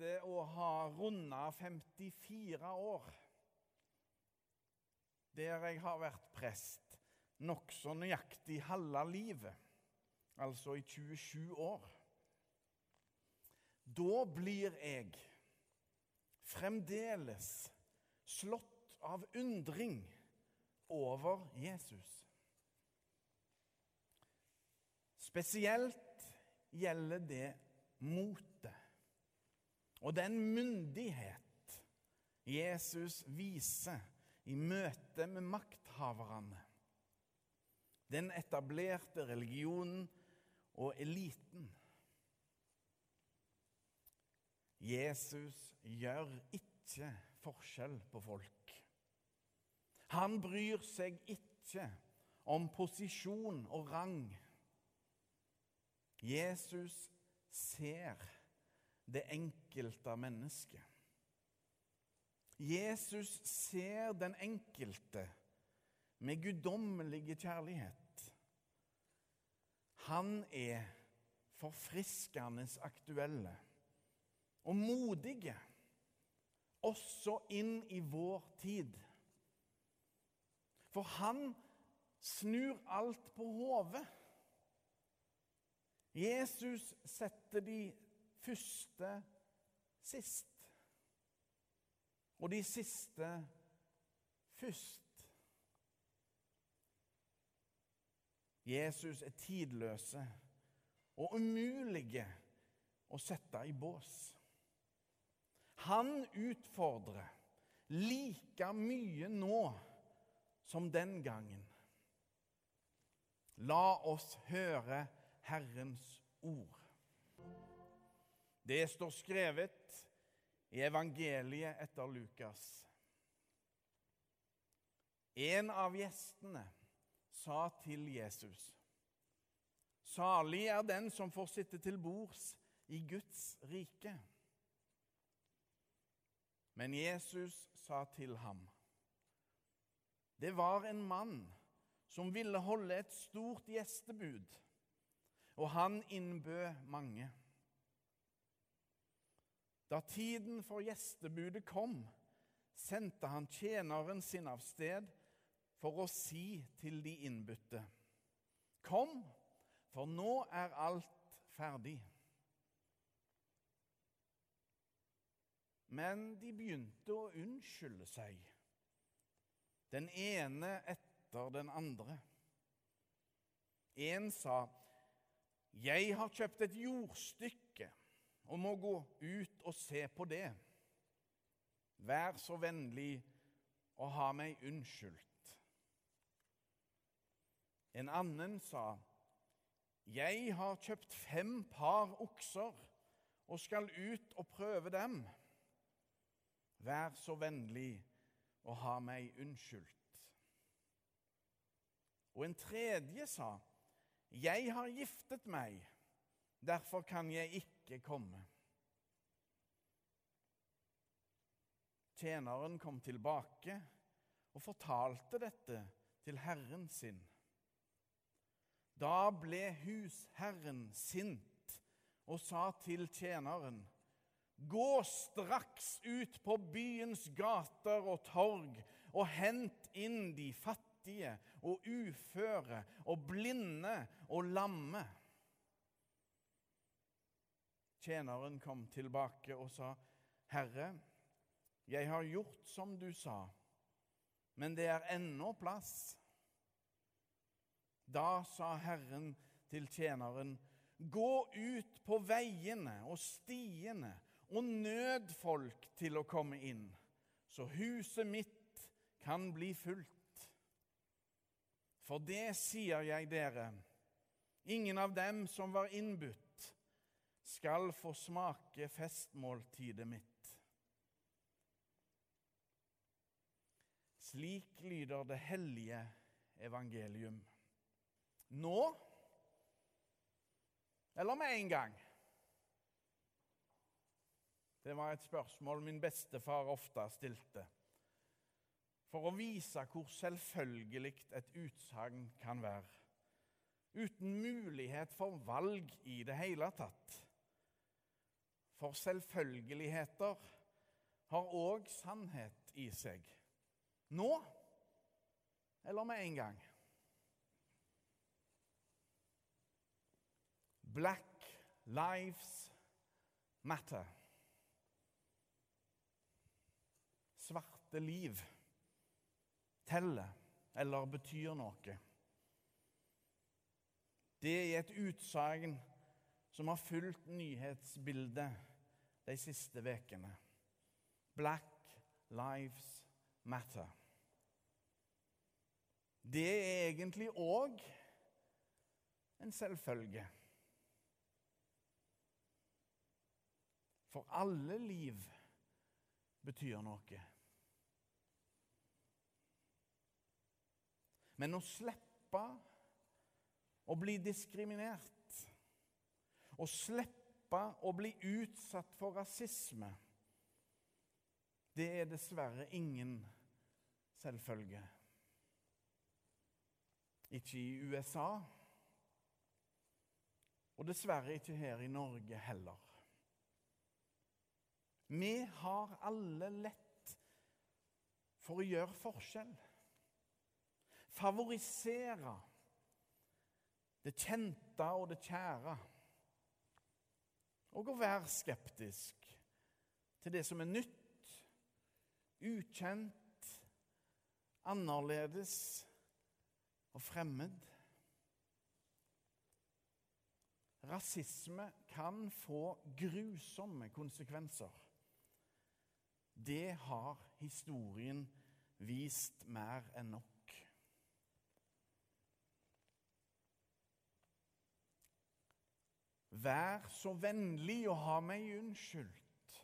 etter å ha runda 54 år, der jeg har vært prest nokså nøyaktig halve livet, altså i 27 år, da blir jeg fremdeles slått av undring over Jesus. Spesielt gjelder det motet og den myndighet Jesus viser i møte med makthaverne. Den etablerte religionen og eliten. Jesus gjør ikke forskjell på folk. Han bryr seg ikke om posisjon og rang. Jesus ser det enkelte mennesket. Jesus ser den enkelte med guddommelig kjærlighet. Han er forfriskende aktuelle og modige, også inn i vår tid. For han snur alt på hodet. Jesus setter de første sist. Og de siste først. Jesus er tidløse og umulige å sette i bås. Han utfordrer like mye nå som den gangen. La oss høre Herrens ord. Det står skrevet i evangeliet etter Lukas. En av gjestene sa til Jesus.: Salig er den som får sitte til bords i Guds rike. Men Jesus sa til ham.: Det var en mann som ville holde et stort gjestebud, og han innbød mange. Da tiden for gjestebudet kom, sendte han tjeneren sin av sted for å si til de innbudte.: Kom, for nå er alt ferdig. Men de begynte å unnskylde seg, den ene etter den andre. En sa, 'Jeg har kjøpt et jordstykke og må gå ut og se på det. Vær så vennlig å ha meg unnskyldt. En annen sa, Jeg har kjøpt fem par okser og skal ut og prøve dem. Vær så vennlig å ha meg unnskyldt. Og en tredje sa, Jeg har giftet meg, derfor kan jeg ikke ikke komme. Tjeneren kom tilbake og fortalte dette til herren sin. Da ble husherren sint og sa til tjeneren.: Gå straks ut på byens gater og torg og hent inn de fattige og uføre og blinde og lamme. Tjeneren kom tilbake og sa, 'Herre, jeg har gjort som du sa, men det er ennå plass.' Da sa Herren til tjeneren, 'Gå ut på veiene og stiene og nød folk til å komme inn, så huset mitt kan bli fullt.' For det sier jeg dere, ingen av dem som var innbudt, skal få smake festmåltidet mitt. Slik lyder det hellige evangelium. Nå eller med en gang? Det var et spørsmål min bestefar ofte stilte, for å vise hvor selvfølgelig et utsagn kan være, uten mulighet for valg i det hele tatt. For selvfølgeligheter har òg sannhet i seg. Nå eller med en gang. Black lives matter. Svarte liv teller eller betyr noe. Det er et utsagn som har fulgt nyhetsbildet de siste ukene. Black lives matter. Det er egentlig òg en selvfølge. For alle liv betyr noe. Men å slippe å bli diskriminert, å slippe å bli utsatt for rasisme, det er dessverre ingen selvfølge. Ikke i USA, og dessverre ikke her i Norge heller. Vi har alle lett for å gjøre forskjell favorisere det kjente og det kjære. Og å være skeptisk til det som er nytt, ukjent, annerledes og fremmed. Rasisme kan få grusomme konsekvenser. Det har historien vist mer enn nok. Vær så vennlig å ha meg unnskyldt.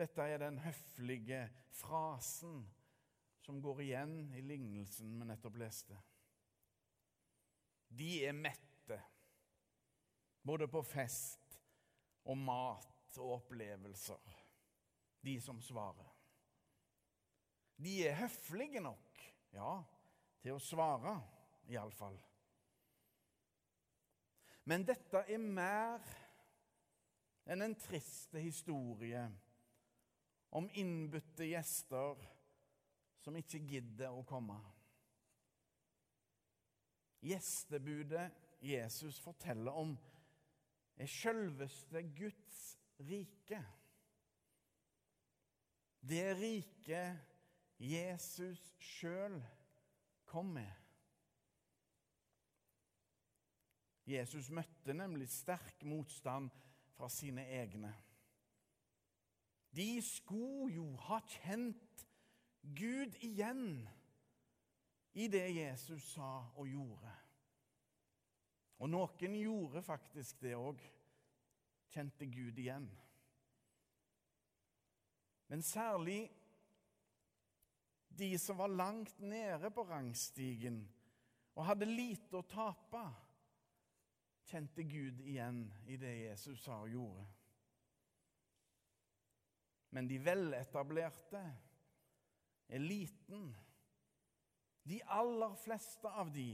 Dette er den høflige frasen som går igjen i lignelsen vi nettopp leste. De er mette, både på fest og mat og opplevelser, de som svarer. De er høflige nok, ja, til å svare, iallfall. Men dette er mer enn en trist historie om innbudte gjester som ikke gidder å komme. Gjestebudet Jesus forteller om, er selveste Guds rike. Det riket Jesus sjøl kom med. Jesus møtte nemlig sterk motstand fra sine egne. De skulle jo ha kjent Gud igjen i det Jesus sa og gjorde. Og noen gjorde faktisk det òg. Kjente Gud igjen. Men særlig de som var langt nede på rangstigen og hadde lite å tape kjente Gud igjen i det Jesus sa og gjorde. Men de veletablerte, eliten, de aller fleste av de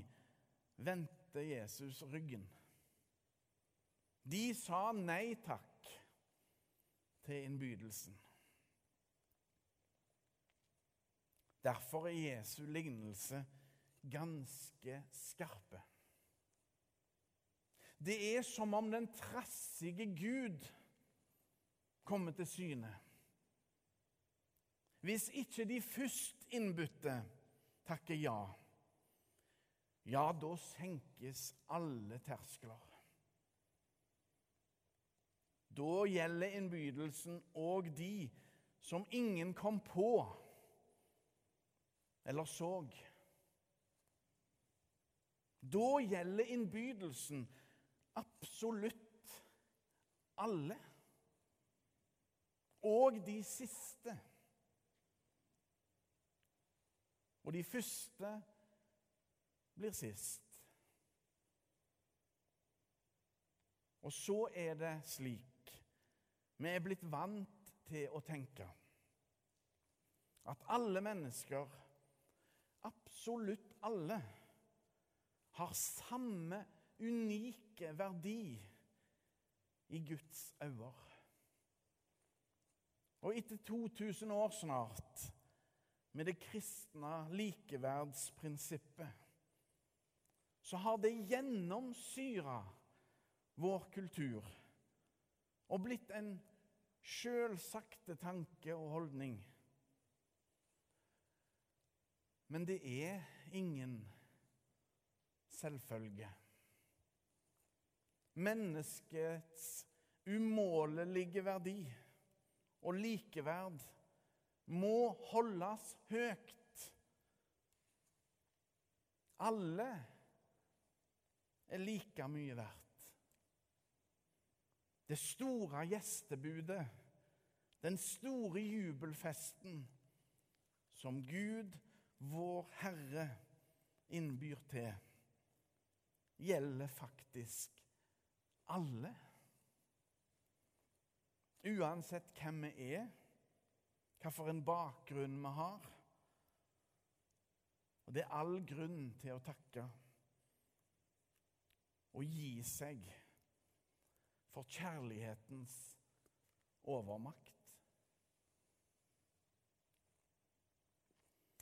vendte Jesus ryggen. De sa nei takk til innbydelsen. Derfor er Jesu lignelse ganske skarpe. Det er som om den trassige Gud kommer til syne. Hvis ikke de først innbudte takker ja, ja, da senkes alle terskler. Da gjelder innbydelsen òg de som ingen kom på eller så. Da gjelder innbydelsen absolutt alle. Og de siste. Og de første blir sist. Og så er det slik vi er blitt vant til å tenke at alle mennesker, absolutt alle, har samme unike verdi i Guds øyne. Og etter 2000 år snart, med det kristne likeverdsprinsippet, så har det gjennomsyra vår kultur og blitt en sjølsagte tanke og holdning. Men det er ingen selvfølge. Menneskets umålelige verdi og likeverd må holdes høyt. Alle er like mye verdt. Det store gjestebudet, den store jubelfesten som Gud, vår Herre, innbyr til, gjelder faktisk alle. Uansett hvem vi er, hvilken bakgrunn vi har. Og det er all grunn til å takke og gi seg for kjærlighetens overmakt.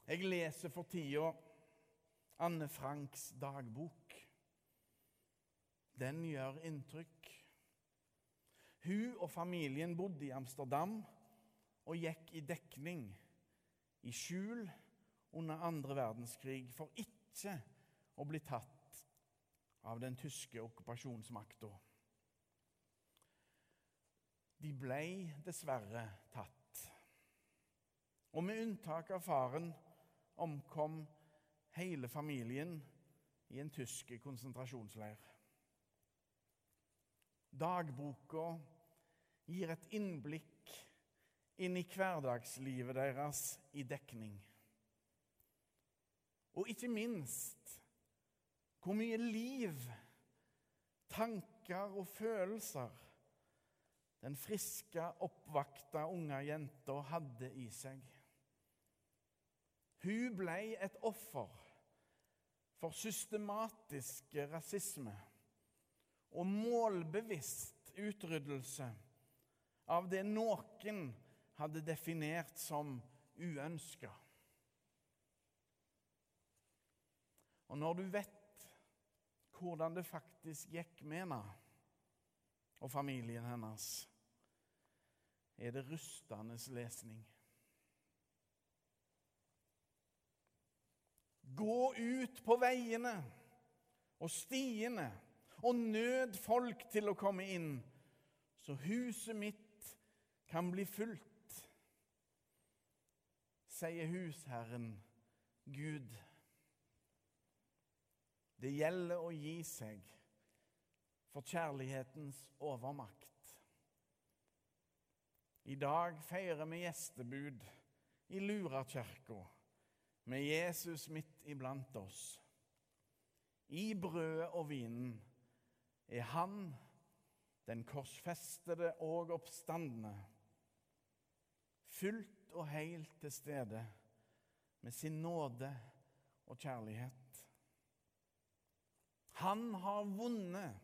Jeg leser for tida Anne Franks dagbok. Den gjør inntrykk. Hun og familien bodde i Amsterdam og gikk i dekning, i skjul, under andre verdenskrig for ikke å bli tatt av den tyske okkupasjonsmakta. De ble dessverre tatt. Og med unntak av faren omkom hele familien i en tysk konsentrasjonsleir. Dagboka gir et innblikk inn i hverdagslivet deres i dekning. Og ikke minst hvor mye liv, tanker og følelser den friske, oppvakta unge jenta hadde i seg. Hun ble et offer for systematisk rasisme og målbevisst utryddelse av det noen hadde definert som uønska. Og når du vet hvordan det faktisk gikk med henne og familien hennes, er det rustende lesning. Gå ut på veiene og stiene og nød folk til å komme inn, så huset mitt kan bli fullt, sier husherren Gud. Det gjelder å gi seg for kjærlighetens overmakt. I dag feirer vi gjestebud i Lurakirka med Jesus midt iblant oss. I brødet og vinen er Han, den korsfestede og oppstandende, fullt og helt til stede med sin nåde og kjærlighet. Han har vunnet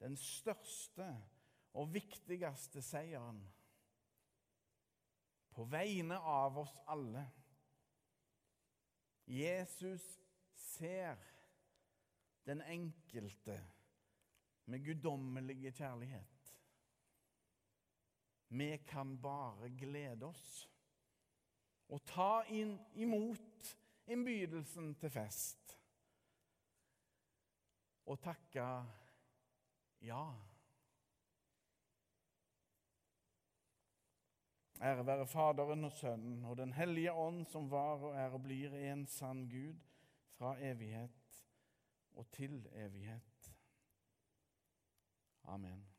den største og viktigste seieren på vegne av oss alle. Jesus ser den enkelte med guddommelige kjærlighet. Vi kan bare glede oss og ta inn, imot innbydelsen til fest og takke ja. Ære være Faderen og Sønnen og Den hellige ånd, som var og er og blir en sann Gud fra evighet og til evighet. Amen.